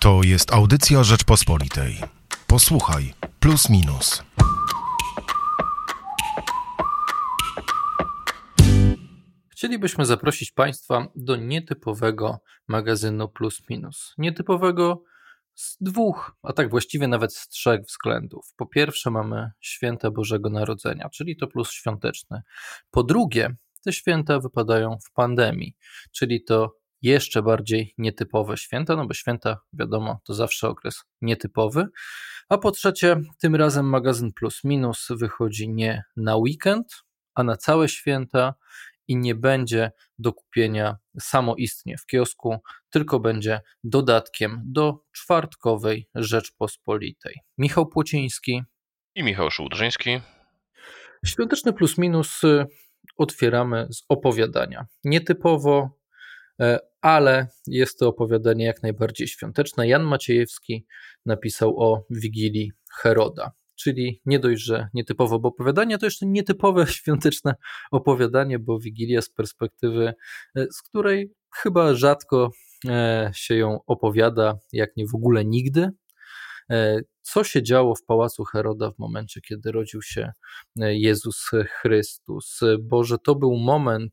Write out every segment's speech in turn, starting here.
To jest audycja Rzeczpospolitej. Posłuchaj, plus minus. Chcielibyśmy zaprosić Państwa do nietypowego magazynu Plus Minus. Nietypowego z dwóch, a tak właściwie nawet z trzech względów. Po pierwsze, mamy święta Bożego Narodzenia, czyli to plus świąteczny. Po drugie, te święta wypadają w pandemii, czyli to jeszcze bardziej nietypowe święta, no bo święta, wiadomo, to zawsze okres nietypowy. A po trzecie, tym razem magazyn Plus Minus wychodzi nie na weekend, a na całe święta i nie będzie do kupienia samoistnie w kiosku, tylko będzie dodatkiem do czwartkowej Rzeczpospolitej. Michał Płociński i Michał Szułdrzyński. Świąteczny plus minus y, otwieramy z opowiadania. Nietypowo, ale jest to opowiadanie jak najbardziej świąteczne. Jan Maciejewski napisał o Wigilii Heroda czyli nie dość, że nietypowe opowiadanie, to jeszcze nietypowe świąteczne opowiadanie, bo Wigilia z perspektywy, e, z której chyba rzadko e, się ją opowiada, jak nie w ogóle nigdy. E, co się działo w pałacu Heroda w momencie, kiedy rodził się Jezus Chrystus? Bo że to był moment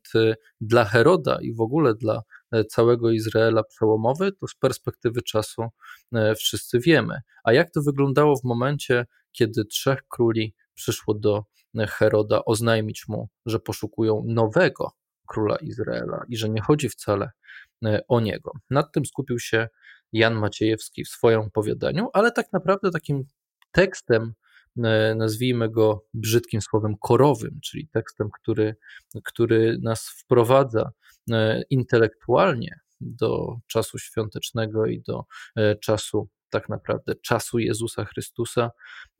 dla Heroda i w ogóle dla całego Izraela przełomowy, to z perspektywy czasu wszyscy wiemy. A jak to wyglądało w momencie, kiedy trzech króli przyszło do Heroda oznajmić mu, że poszukują nowego króla Izraela i że nie chodzi wcale e, o niego. Nad tym skupił się Jan Maciejewski w swoim opowiadaniu, ale tak naprawdę takim tekstem, e, nazwijmy go brzydkim słowem korowym, czyli tekstem, który, który nas wprowadza e, intelektualnie do czasu świątecznego i do czasu tak naprawdę czasu Jezusa Chrystusa,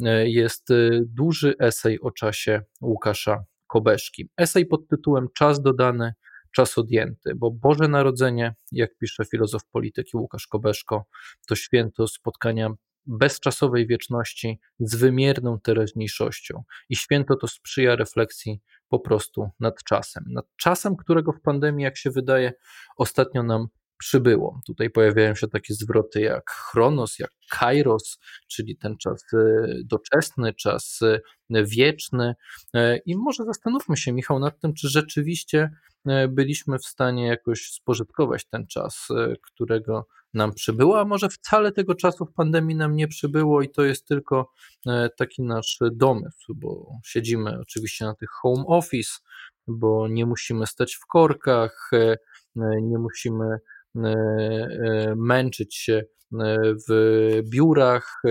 e, jest e, duży esej o czasie Łukasza Kobeszki. Esej pod tytułem Czas dodany, czas odjęty, bo Boże Narodzenie, jak pisze filozof polityki Łukasz Kobeszko, to święto spotkania bezczasowej wieczności z wymierną teraźniejszością. I święto to sprzyja refleksji po prostu nad czasem. Nad czasem, którego w pandemii, jak się wydaje, ostatnio nam przybyło. Tutaj pojawiają się takie zwroty jak chronos, jak kairos, czyli ten czas e, doczesny, czas e, wieczny. E, I może zastanówmy się, Michał, nad tym, czy rzeczywiście byliśmy w stanie jakoś spożytkować ten czas, którego nam przybyło, a może wcale tego czasu w pandemii nam nie przybyło i to jest tylko taki nasz domysł, bo siedzimy oczywiście na tych home office, bo nie musimy stać w korkach, nie musimy E, e, męczyć się e, w biurach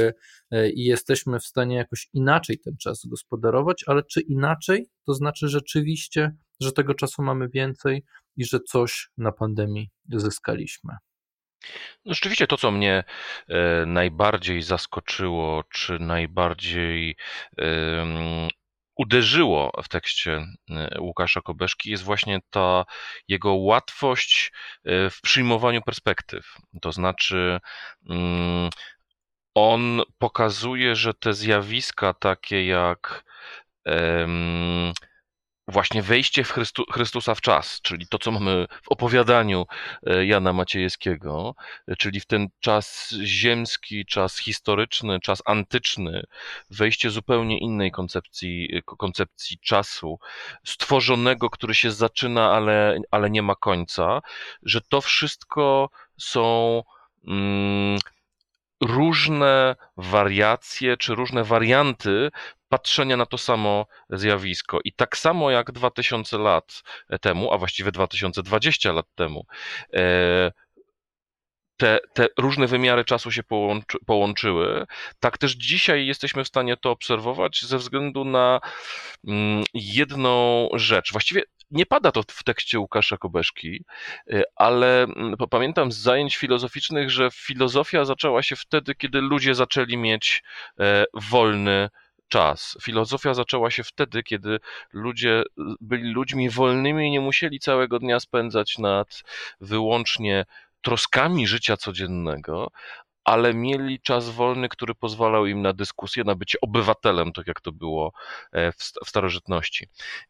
i jesteśmy w stanie jakoś inaczej ten czas gospodarować, ale czy inaczej, to znaczy rzeczywiście, że tego czasu mamy więcej i że coś na pandemii zyskaliśmy. No rzeczywiście to, co mnie najbardziej zaskoczyło, czy najbardziej uderzyło w tekście e, Łukasza Kobeszki, jest właśnie ta jego łatwość e, w przyjmowaniu perspektyw. To znaczy, mm, on pokazuje, że te zjawiska takie jak właśnie wejście w Chrystu, Chrystusa w czas, czyli to, co mamy w opowiadaniu e, Jana Maciejewskiego, e, czyli w ten czas ziemski, czas historyczny, czas antyczny, wejście zupełnie innej koncepcji, e, koncepcji czasu, stworzonego, który się zaczyna, ale, ale nie ma końca, że to wszystko są. Mm, różne wariacje czy różne warianty patrzenia na to samo zjawisko. I tak samo jak 2000 lat temu, a właściwie 2020 lat temu, e, te, te różne wymiary czasu się połączy, połączyły, tak też dzisiaj jesteśmy w stanie to obserwować ze względu na mm, jedną rzecz. Właściwie nie pada to w tekście Łukasza Kobeszki, e, ale mm, pamiętam z zajęć filozoficznych, że filozofia zaczęła się wtedy, kiedy ludzie zaczęli mieć e, wolny czas. Filozofia zaczęła się wtedy, kiedy ludzie byli ludźmi wolnymi i nie musieli całego dnia spędzać nad wyłącznie troskami życia codziennego, ale mieli czas wolny, który pozwalał im na dyskusję, na bycie obywatelem, tak jak to było e, w starożytności.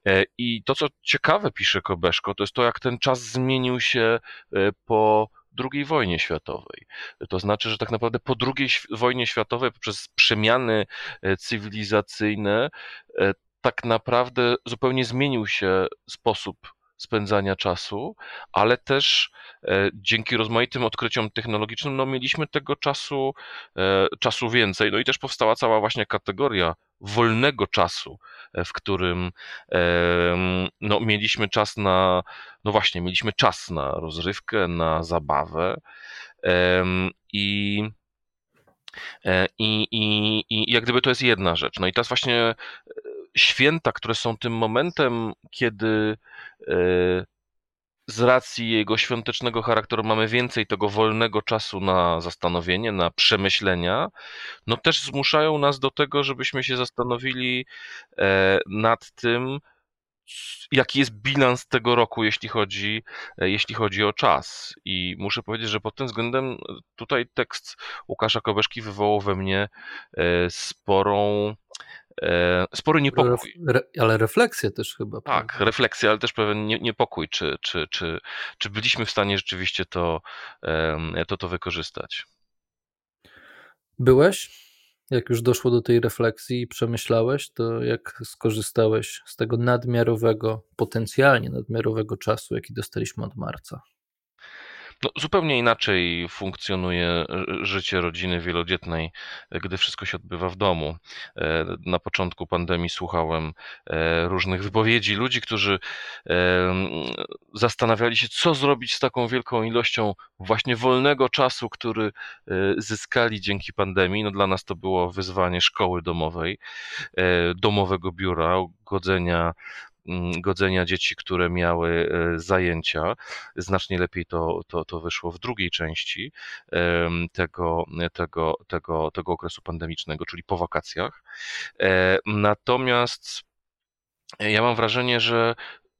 E, I to, co ciekawe pisze Kobeszko, to jest to, jak ten czas zmienił się e, po II wojnie światowej. To znaczy, że tak naprawdę po II wojnie światowej, poprzez przemiany cywilizacyjne, tak naprawdę zupełnie zmienił się sposób spędzania czasu, ale też e, dzięki rozmaitym odkryciom technologicznym no, mieliśmy tego czasu, e, czasu więcej. No i też powstała cała właśnie kategoria wolnego czasu, e, w którym no, mieliśmy czas na, no właśnie, mieliśmy czas na rozrywkę, na zabawę i i, i, I jak gdyby to jest jedna rzecz. No i teraz właśnie święta, które są tym momentem, kiedy e, z racji jego świątecznego charakteru mamy więcej tego wolnego czasu na zastanowienie, na przemyślenia, no też zmuszają nas do tego, żebyśmy się zastanowili e, nad tym, jaki jest bilans tego roku, jeśli chodzi, e, jeśli chodzi o czas. I muszę powiedzieć, że pod tym względem tutaj tekst Łukasza Kobeszki wywołał we mnie sporą spory niepokój. Re, ale refleksja też chyba. Tak, prawda? refleksja, ale też pewien niepokój, czy, czy, czy, czy byliśmy w stanie rzeczywiście to, to, to wykorzystać. Byłeś? Jak już doszło do tej refleksji i przemyślałeś, to jak skorzystałeś z tego nadmiarowego, potencjalnie nadmiarowego czasu, jaki dostaliśmy od marca? No, zupełnie inaczej funkcjonuje e, życie rodziny wielodzietnej, e, gdy wszystko się odbywa w domu. E, na początku pandemii słuchałem różnych wypowiedzi ludzi, którzy zastanawiali się, co zrobić z taką wielką ilością właśnie wolnego czasu, który zyskali dzięki pandemii. No, dla nas to było wyzwanie szkoły domowej, domowego biura, godzenia godzenia dzieci, które miały e, zajęcia. Znacznie lepiej to, to, to wyszło w drugiej części tego, tego, tego, tego okresu pandemicznego, czyli po wakacjach. E, natomiast ja mam wrażenie, że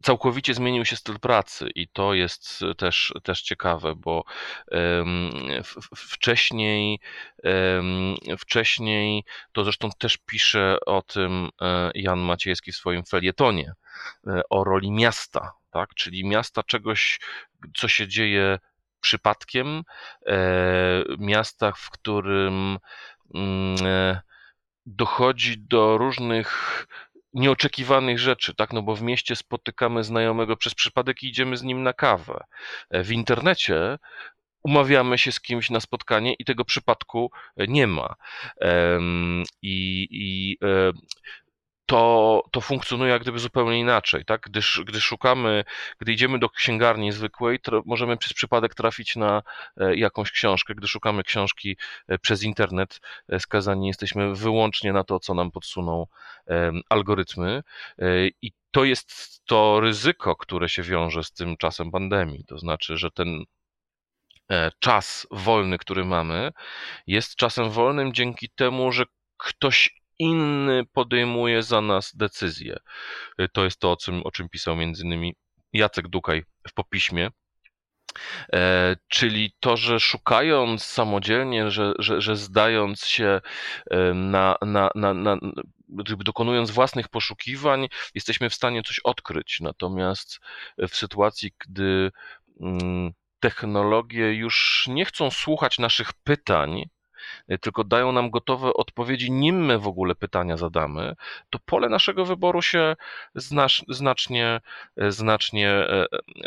całkowicie zmienił się styl pracy i to jest też, też ciekawe, bo wcześniej, wcześniej, to zresztą też pisze o tym e, Jan Maciejski w swoim felietonie, e, o roli miasta, tak? czyli miasta czegoś, co się dzieje przypadkiem, e, miasta, w którym mm, dochodzi do różnych nieoczekiwanych rzeczy, tak? No bo w mieście spotykamy znajomego przez przypadek i idziemy z nim na kawę. E, w internecie umawiamy się z kimś na spotkanie i tego przypadku nie ma. I, i e, to, to funkcjonuje jak gdyby zupełnie inaczej, tak? Gdy, gdy szukamy, gdy idziemy do księgarni zwykłej, możemy przez przypadek trafić na e, jakąś książkę. Gdy szukamy książki e, przez internet, e, skazani jesteśmy wyłącznie na to, co nam podsuną algorytmy. I to jest to ryzyko, które się wiąże z tym czasem pandemii. To znaczy, że ten czas wolny, który mamy, jest czasem wolnym dzięki temu, że ktoś inny podejmuje za nas decyzje. Y, to jest to, o czym, o czym pisał między innymi Jacek Dukaj w popiśmie. E, czyli to, że szukając samodzielnie, że, że, że zdając się na, na, na, na, dokonując własnych poszukiwań, jesteśmy w stanie coś odkryć. Natomiast w sytuacji, gdy mm, technologie już nie chcą słuchać naszych pytań, Y, tylko dają nam gotowe odpowiedzi, nim my w ogóle pytania zadamy, to pole naszego wyboru się znacznie, y, znacznie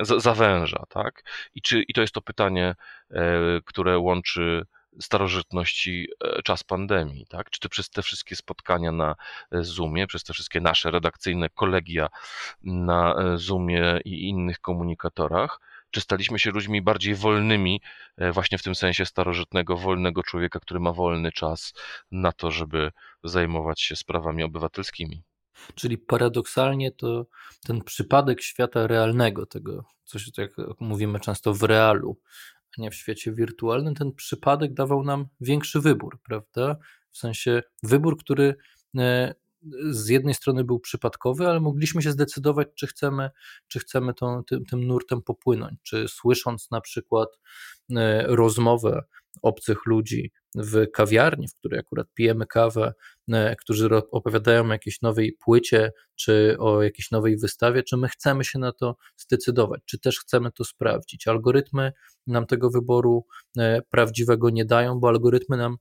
y, zawęża. Tak? I, czy, I to jest to pytanie, które łączy starożytności czas pandemii, tak? Czy ty przez te wszystkie spotkania na Zoomie, przez te wszystkie nasze redakcyjne kolegia na Zoomie i innych komunikatorach, czy staliśmy się ludźmi bardziej wolnymi, e, właśnie w tym sensie starożytnego, wolnego człowieka, który ma wolny czas na to, żeby zajmować się sprawami obywatelskimi. Czyli paradoksalnie to ten przypadek świata realnego, tego, coś jak mówimy często w realu, a nie w świecie wirtualnym, ten przypadek dawał nam większy wybór, prawda? W sensie wybór, który e, z jednej strony był przypadkowy, ale mogliśmy się zdecydować, czy chcemy, czy chcemy tą, tym, tym nurtem popłynąć, czy słysząc na przykład e, rozmowę obcych ludzi w kawiarni, w której akurat pijemy kawę, e, którzy opowiadają o jakiejś nowej płycie, czy o jakiejś nowej wystawie, czy my chcemy się na to zdecydować, czy też chcemy to sprawdzić. Algorytmy nam tego wyboru e, prawdziwego nie dają, bo algorytmy nam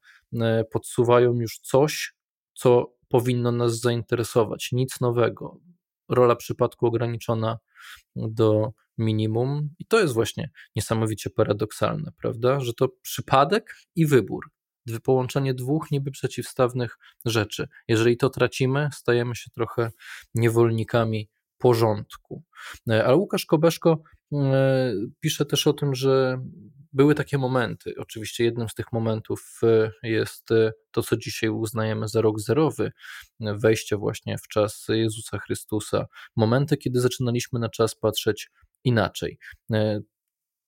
podsuwają już coś, co powinno nas zainteresować, nic nowego. Rola przypadku ograniczona do minimum, i to jest właśnie niesamowicie paradoksalne, prawda? Że to przypadek i wybór połączenie dwóch niby przeciwstawnych rzeczy. Jeżeli to tracimy, stajemy się trochę niewolnikami porządku. Ale Łukasz Kobeszko e, pisze też o tym, że były takie momenty. Oczywiście jednym z tych momentów e, jest to, co dzisiaj uznajemy za rok zerowy, wejście właśnie w czas Jezusa Chrystusa. Momenty, kiedy zaczynaliśmy na czas patrzeć inaczej.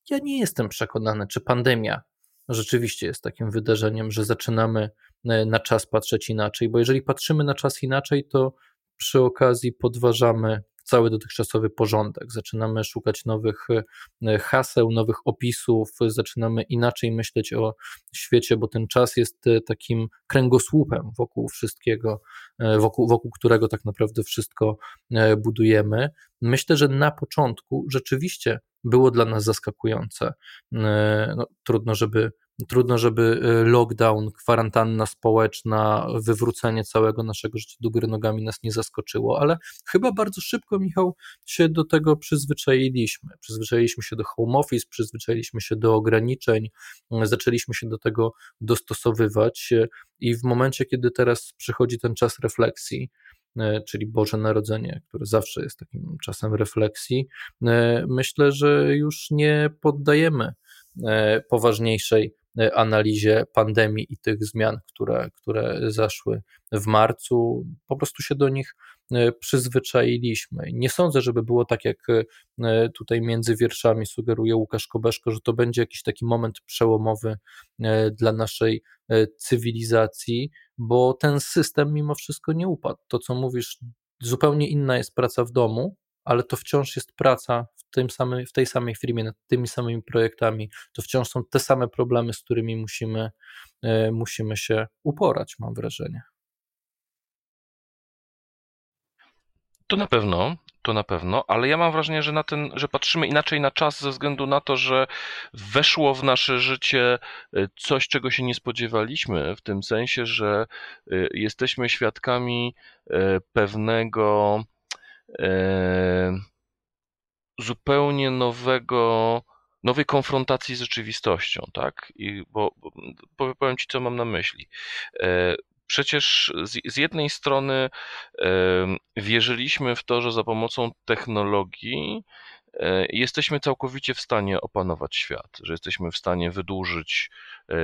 Ja nie jestem przekonany, czy pandemia rzeczywiście jest takim wydarzeniem, że zaczynamy e, na czas patrzeć inaczej, bo jeżeli patrzymy na czas inaczej, to przy okazji podważamy cały dotychczasowy porządek. Zaczynamy szukać nowych e, haseł, nowych opisów, zaczynamy inaczej myśleć o świecie, bo ten czas jest e, takim kręgosłupem wokół wszystkiego, wokół, wokół którego tak naprawdę wszystko budujemy. Myślę, że na początku rzeczywiście było dla nas zaskakujące. No, trudno, żeby Trudno, żeby y, lockdown, kwarantanna społeczna, wywrócenie całego naszego życia do góry nogami nas nie zaskoczyło, ale chyba bardzo szybko, Michał, się do tego przyzwyczailiśmy. Przyzwyczailiśmy się do home office, przyzwyczailiśmy się do ograniczeń, zaczęliśmy się do tego dostosowywać i w momencie, kiedy teraz przychodzi ten czas refleksji, y, czyli Boże Narodzenie, które zawsze jest takim czasem refleksji, y, myślę, że już nie poddajemy poważniejszej analizie pandemii i tych zmian, które, które zaszły w marcu. Po prostu się do nich e, przyzwyczailiśmy. Nie sądzę, żeby było tak, jak e, tutaj między wierszami sugeruje Łukasz Kobeszko, że to będzie jakiś taki moment przełomowy dla naszej cywilizacji, bo ten system mimo wszystko nie upadł. To, co mówisz, zupełnie inna jest praca w domu, ale to wciąż jest praca w, tym samym, w tej samej firmie, nad tymi samymi projektami. To wciąż są te same problemy, z którymi musimy, e, musimy się uporać, mam wrażenie. To na pewno, to na pewno, ale ja mam wrażenie, że, na ten, że patrzymy inaczej na czas ze względu na to, że weszło w nasze życie e, coś, czego się nie spodziewaliśmy, w tym sensie, że e, jesteśmy świadkami pewnego zupełnie nowego, nowej konfrontacji z rzeczywistością, tak? I bo, bo powiem Ci, co mam na myśli. E, przecież z, z jednej strony e, wierzyliśmy w to, że za pomocą technologii jesteśmy całkowicie w stanie opanować świat, że jesteśmy w stanie wydłużyć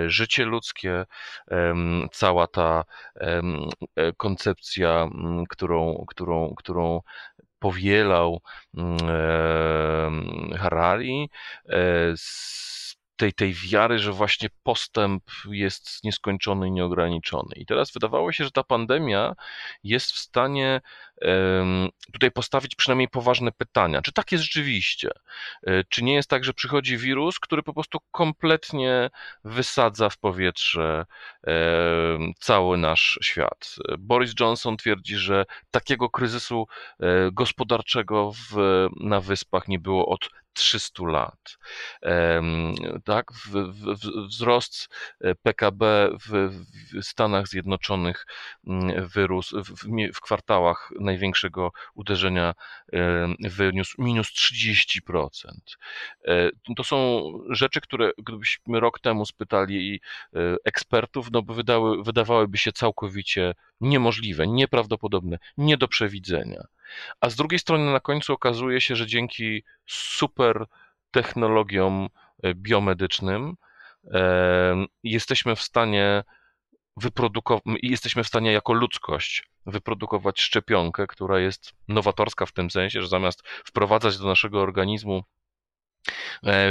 życie ludzkie. Cała ta koncepcja, którą, którą, którą powielał mm, Harari e, z tej, tej wiary, że właśnie postęp jest nieskończony i nieograniczony. I teraz wydawało się, że ta pandemia jest w stanie tutaj postawić przynajmniej poważne pytania. Czy tak jest rzeczywiście? E, czy nie jest tak, że przychodzi wirus, który po prostu kompletnie wysadza w powietrze cały nasz świat? Boris Johnson twierdzi, że takiego kryzysu e, gospodarczego w, na wyspach nie było od 300 lat. Tak, wzrost e, PKB w Stanach Zjednoczonych mm, wyrósł w, kwartałach największego uderzenia wyniósł minus 30%. E, to są rzeczy, które gdybyśmy rok temu spytali e, ekspertów, no by wydały, wydawałyby się całkowicie niemożliwe, nieprawdopodobne, nie do przewidzenia. A z drugiej strony na końcu okazuje się, że dzięki super technologiom e, biomedycznym jesteśmy w stanie wyprodukować, jesteśmy w stanie jako ludzkość wyprodukować szczepionkę, która jest nowatorska w tym sensie, że zamiast wprowadzać do naszego organizmu e,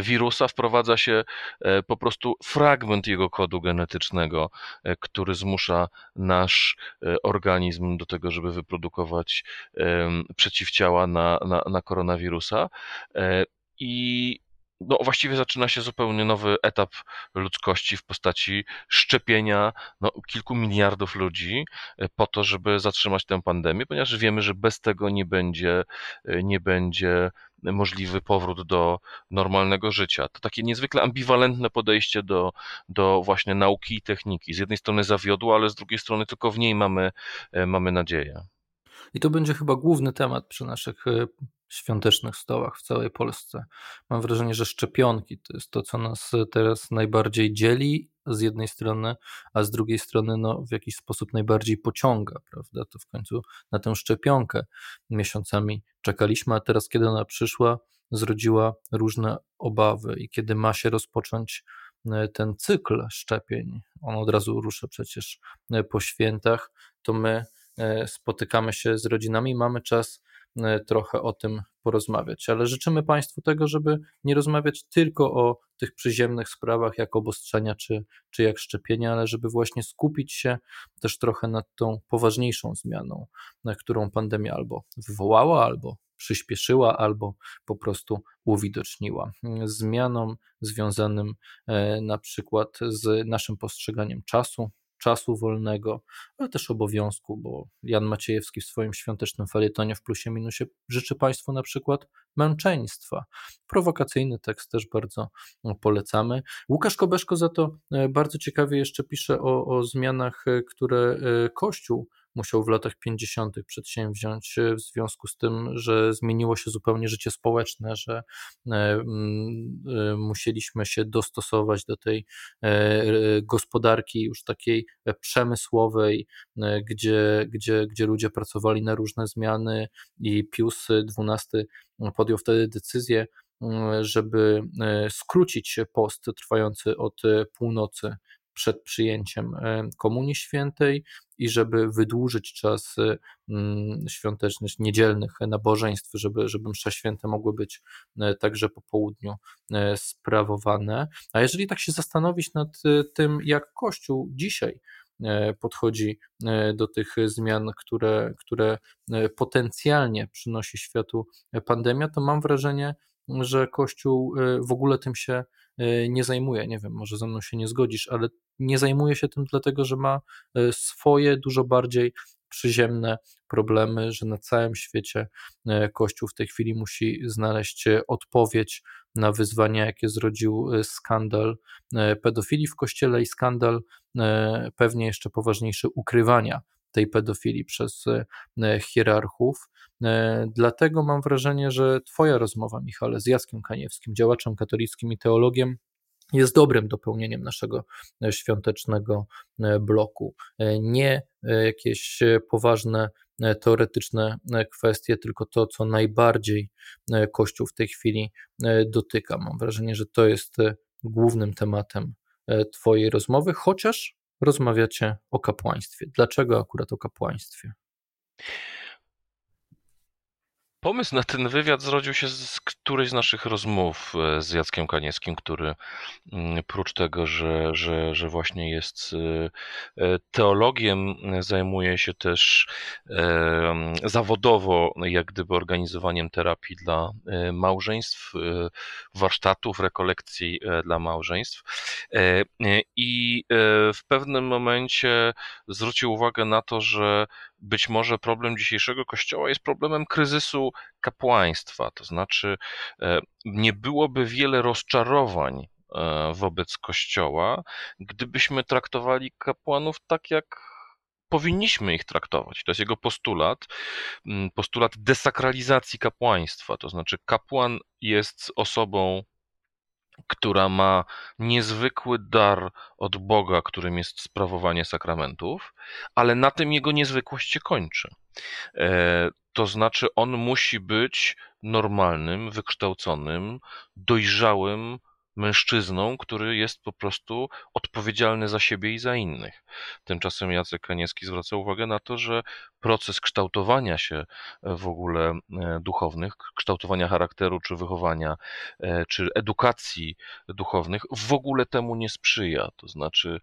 wirusa, wprowadza się e, po prostu fragment jego kodu genetycznego, e, który zmusza nasz organizm do tego, żeby wyprodukować przeciwciała na, na, na koronawirusa. I no właściwie zaczyna się zupełnie nowy etap ludzkości w postaci szczepienia no, kilku miliardów ludzi e, po to, żeby zatrzymać tę pandemię, ponieważ wiemy, że bez tego nie będzie, e, nie będzie możliwy powrót do normalnego życia. To takie niezwykle ambiwalentne podejście do, do właśnie nauki i techniki. Z jednej strony zawiodło, ale z drugiej strony tylko w niej mamy, e, mamy nadzieję. I to będzie chyba główny temat przy naszych świątecznych stołach w całej Polsce. Mam wrażenie, że szczepionki to jest to, co nas teraz najbardziej dzieli z jednej strony, a z drugiej strony no, w jakiś sposób najbardziej pociąga, prawda? To w końcu na tę szczepionkę miesiącami czekaliśmy, a teraz, kiedy ona przyszła, zrodziła różne obawy i kiedy ma się rozpocząć e, ten cykl szczepień, on od razu ruszy przecież po świętach, to my spotykamy się z rodzinami, mamy czas E, trochę o tym porozmawiać. Ale życzymy Państwu tego, żeby nie rozmawiać tylko o tych przyziemnych sprawach, jak obostrzenia czy, czy jak szczepienia, ale żeby właśnie skupić się też trochę nad tą poważniejszą zmianą, którą pandemia albo wywołała, albo przyspieszyła, albo po prostu uwidoczniła. Zmianom związanym e, na przykład z naszym postrzeganiem czasu, czasu wolnego, ale też obowiązku, bo Jan Maciejewski w swoim świątecznym felietonie w plusie minusie życzy Państwu na przykład męczeństwa. Prowokacyjny tekst też bardzo polecamy. Łukasz Kobeszko za to e, bardzo ciekawie jeszcze pisze o, o zmianach, e, które e, Kościół musiał w latach 50. przedsięwziąć w związku z tym, że zmieniło się zupełnie życie społeczne, że e, mm, e, musieliśmy się dostosować do tej e, gospodarki już takiej przemysłowej, gdzie, gdzie, gdzie ludzie pracowali na różne zmiany i Pius XII podjął wtedy decyzję, żeby skrócić post trwający od północy przed przyjęciem e, Komunii Świętej i żeby wydłużyć czas e, mm, świątecznych, niedzielnych nabożeństw, żeby, żeby msze święte mogły być e, także po południu sprawowane. A jeżeli tak się zastanowić nad tym, jak Kościół dzisiaj podchodzi do tych zmian, które, które potencjalnie przynosi światu pandemia, to mam wrażenie, że Kościół w ogóle tym się nie zajmuje. Nie wiem, może ze mną się nie zgodzisz, ale nie zajmuje się tym dlatego, że ma e, swoje dużo bardziej przyziemne problemy, że na całym świecie e, Kościół w tej chwili musi znaleźć e, odpowiedź na wyzwania, jakie zrodził skandal pedofilii w Kościele i skandal pewnie jeszcze poważniejszy ukrywania tej pedofilii przez hierarchów. Dlatego mam wrażenie, że Twoja rozmowa, Michale, z Jackiem Kaniewskim, działaczem katolickim i teologiem, jest dobrym dopełnieniem naszego e, świątecznego e, bloku. E, nie jakieś poważne teoretyczne kwestie, tylko to, co najbardziej Kościół w tej chwili dotyka. Mam wrażenie, że to jest głównym tematem Twojej rozmowy, chociaż rozmawiacie o kapłaństwie. Dlaczego akurat o kapłaństwie? Pomysł na ten wywiad zrodził się z którejś z naszych rozmów e, z Jackiem Kaniewskim, który mm, prócz tego, że, że, że właśnie jest e, e, teologiem, zajmuje się też zawodowo jak gdyby organizowaniem terapii dla małżeństw, warsztatów, rekolekcji dla małżeństw. I w pewnym momencie zwrócił uwagę na to, że być może problem dzisiejszego kościoła jest problemem kryzysu kapłaństwa. To znaczy, e, nie byłoby wiele rozczarowań e, wobec kościoła, gdybyśmy traktowali kapłanów tak, jak powinniśmy ich traktować. To jest jego postulat, postulat desakralizacji kapłaństwa. To znaczy, kapłan jest osobą która ma niezwykły dar od Boga, którym jest sprawowanie sakramentów, ale na tym jego niezwykłość się kończy. E, to znaczy, on musi być normalnym, wykształconym, dojrzałym mężczyzną, który jest po prostu odpowiedzialny za siebie i za innych. Tymczasem Jacek Kaniewski zwraca uwagę na to, że proces kształtowania się w ogóle e, duchownych, kształtowania charakteru, czy wychowania, e, czy edukacji duchownych w ogóle temu nie sprzyja. To znaczy,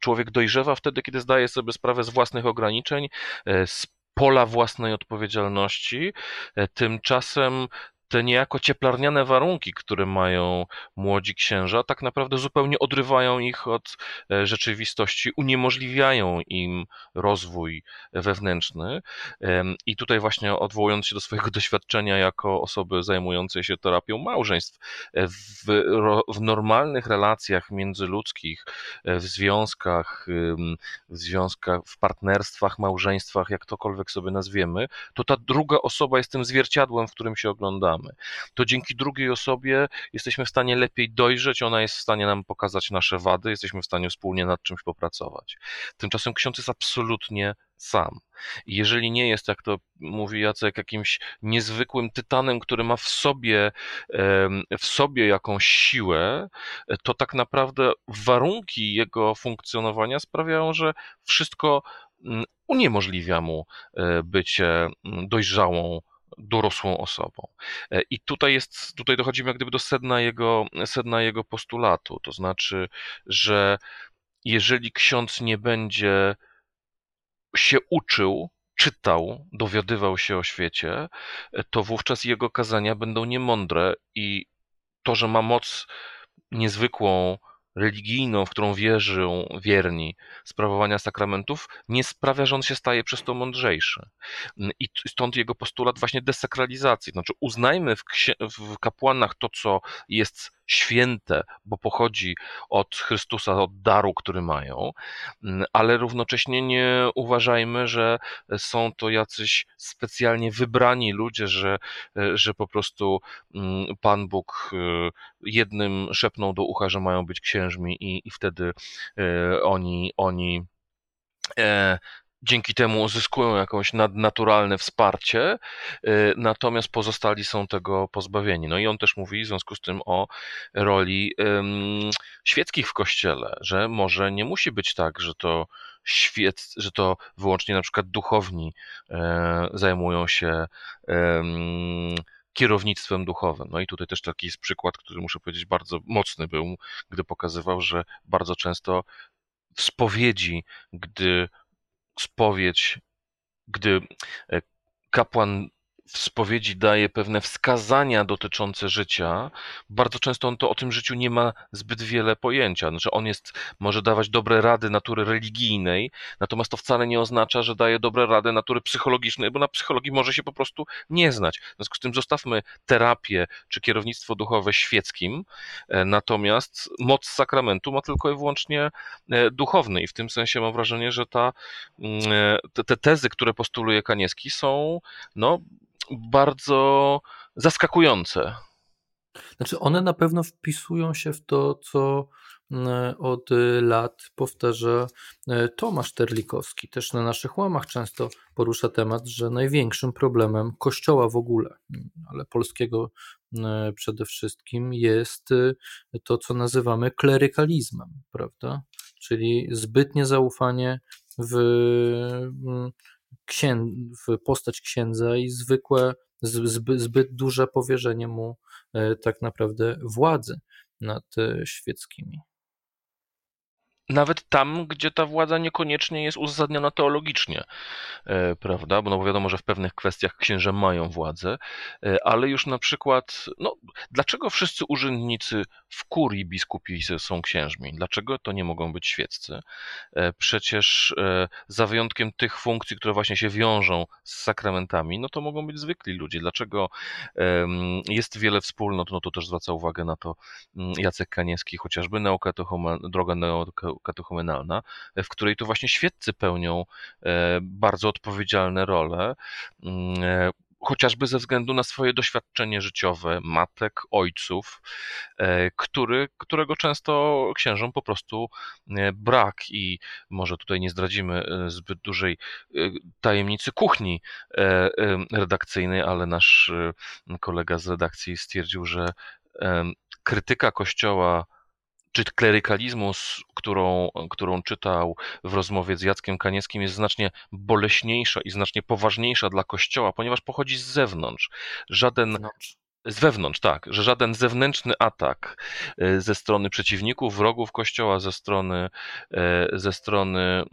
człowiek dojrzewa wtedy, kiedy zdaje sobie sprawę z własnych ograniczeń, e, z pola własnej odpowiedzialności. Tymczasem te niejako cieplarniane warunki, które mają młodzi księża, tak naprawdę zupełnie odrywają ich od e, rzeczywistości, uniemożliwiają im rozwój wewnętrzny. I tutaj właśnie odwołując się do swojego doświadczenia jako osoby zajmującej się terapią małżeństw, e, w, w normalnych relacjach międzyludzkich, e, w związkach, w związkach, w partnerstwach, małżeństwach, jak tokolwiek sobie nazwiemy, to ta druga osoba jest tym zwierciadłem, w którym się oglądamy. To dzięki drugiej osobie jesteśmy w stanie lepiej dojrzeć, ona jest w stanie nam pokazać nasze wady, jesteśmy w stanie wspólnie nad czymś popracować. Tymczasem ksiądz jest absolutnie sam. I jeżeli nie jest, jak to mówi Jacek, jakimś niezwykłym tytanem, który ma w sobie, w sobie jakąś siłę, to tak naprawdę warunki jego funkcjonowania sprawiają, że wszystko mm, uniemożliwia mu e, bycie mm, dojrzałą dorosłą osobą. E, I tutaj jest, tutaj dochodzimy jak gdyby do sedna jego, sedna jego postulatu, to znaczy, że jeżeli ksiądz nie będzie się uczył, czytał, dowiadywał się o świecie, e, to wówczas jego kazania będą niemądre i to, że ma moc niezwykłą religijną, w którą wierzą wierni, sprawowania sakramentów, nie sprawia, że on się staje przez to mądrzejszy. I stąd jego postulat właśnie desakralizacji. Znaczy uznajmy w, w kapłanach to, co jest święte, bo pochodzi od Chrystusa, od daru, który mają, mm, ale równocześnie nie uważajmy, że są to jacyś specjalnie wybrani ludzie, że, że po prostu mm, Pan Bóg y, jednym szepnął do ucha, że mają być księżmi i, i wtedy y, oni, oni e, dzięki temu uzyskują jakąś nadnaturalne wsparcie, y, natomiast pozostali są tego pozbawieni. No i on też mówi w związku z tym o roli świeckich w kościele, że może nie musi być tak, że to świec, że to wyłącznie na przykład duchowni e, zajmują się kierownictwem duchowym. No i tutaj też taki jest przykład, który muszę powiedzieć bardzo mocny był, gdy pokazywał, że bardzo często w spowiedzi, gdy spowiedź, gdy e, kapłan w spowiedzi daje pewne wskazania dotyczące życia, bardzo często on to o tym życiu nie ma zbyt wiele pojęcia. Znaczy on jest, może dawać dobre rady natury religijnej, natomiast to wcale nie oznacza, że daje dobre rady natury psychologicznej, bo na psychologii może się po prostu nie znać. W związku z tym zostawmy terapię czy kierownictwo duchowe świeckim, e, natomiast moc sakramentu ma tylko i wyłącznie e, duchowny i w tym sensie mam wrażenie, że ta, mm, e, te tezy, które postuluje Kaniewski są no, bardzo zaskakujące. Znaczy, one na pewno wpisują się w to, co mm, od lat powtarza e, Tomasz Terlikowski. Też na naszych łamach często porusza temat, że największym problemem Kościoła w ogóle, ale polskiego mm, przede wszystkim, jest e, to, co nazywamy klerykalizmem, prawda? Czyli zbytnie zaufanie w mm, w postać księdza i zwykłe, zbyt, zbyt duże powierzenie mu e, tak naprawdę władzy nad e, świeckimi nawet tam, gdzie ta władza niekoniecznie jest uzasadniona teologicznie, e, prawda? Bo no wiadomo, że w pewnych kwestiach księże mają władzę, e, ale już na przykład, no, dlaczego wszyscy urzędnicy w kurii biskupiej są księżmi? Dlaczego to nie mogą być świeccy? E, przecież za wyjątkiem tych funkcji, które właśnie się wiążą z sakramentami, no to mogą być zwykli ludzie. Dlaczego jest wiele wspólnot, no to też zwraca uwagę na to mm, Jacek Kaniewski, chociażby nauka to droga nauka katechumenalna, w której to właśnie świeccy pełnią e, bardzo odpowiedzialne role. Mm, e, chociażby ze względu na swoje doświadczenie życiowe matek, ojców, e, który, którego często księżom po prostu brak i może tutaj nie zdradzimy zbyt dużej tajemnicy kuchni redakcyjnej, ale nasz kolega z redakcji stwierdził, że krytyka Kościoła czy klerykalizmu, którą, którą czytał w rozmowie z Jackiem Kaniewskim, jest znacznie boleśniejsza i znacznie poważniejsza dla Kościoła, ponieważ pochodzi z zewnątrz. Żaden. Z wewnątrz, tak, że żaden zewnętrzny atak e, ze strony przeciwników, wrogów Kościoła, ze strony, e, ze strony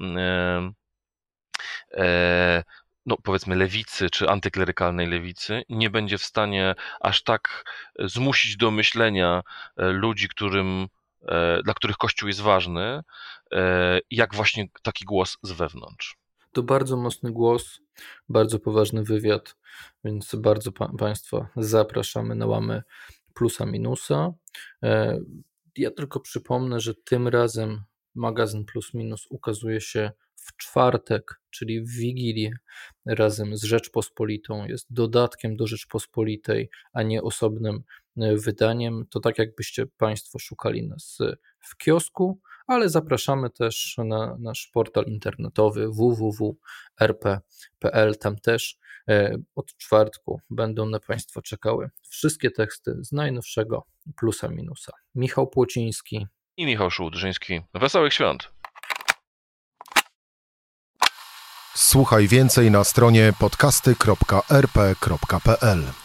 e, no powiedzmy lewicy czy antyklerykalnej lewicy nie będzie w stanie aż tak zmusić do myślenia ludzi, którym, dla których Kościół jest ważny, jak właśnie taki głos z wewnątrz. To bardzo mocny głos, bardzo poważny wywiad, więc bardzo pa Państwa zapraszamy na łamy plusa minusa. E, ja tylko przypomnę, że tym razem magazyn Plus Minus ukazuje się w czwartek, czyli w Wigilię, razem z Rzeczpospolitą. Jest dodatkiem do Rzeczpospolitej, a nie osobnym e, wydaniem. To tak, jakbyście Państwo szukali nas w kiosku, ale zapraszamy też na nasz portal internetowy www.rp.pl. Tam też e, od czwartku będą na Państwa czekały wszystkie teksty z najnowszego plusa minusa. Michał Płociński i Michał Szułdrzyński. Wesołych świąt! Słuchaj więcej na stronie podcasty.rp.pl.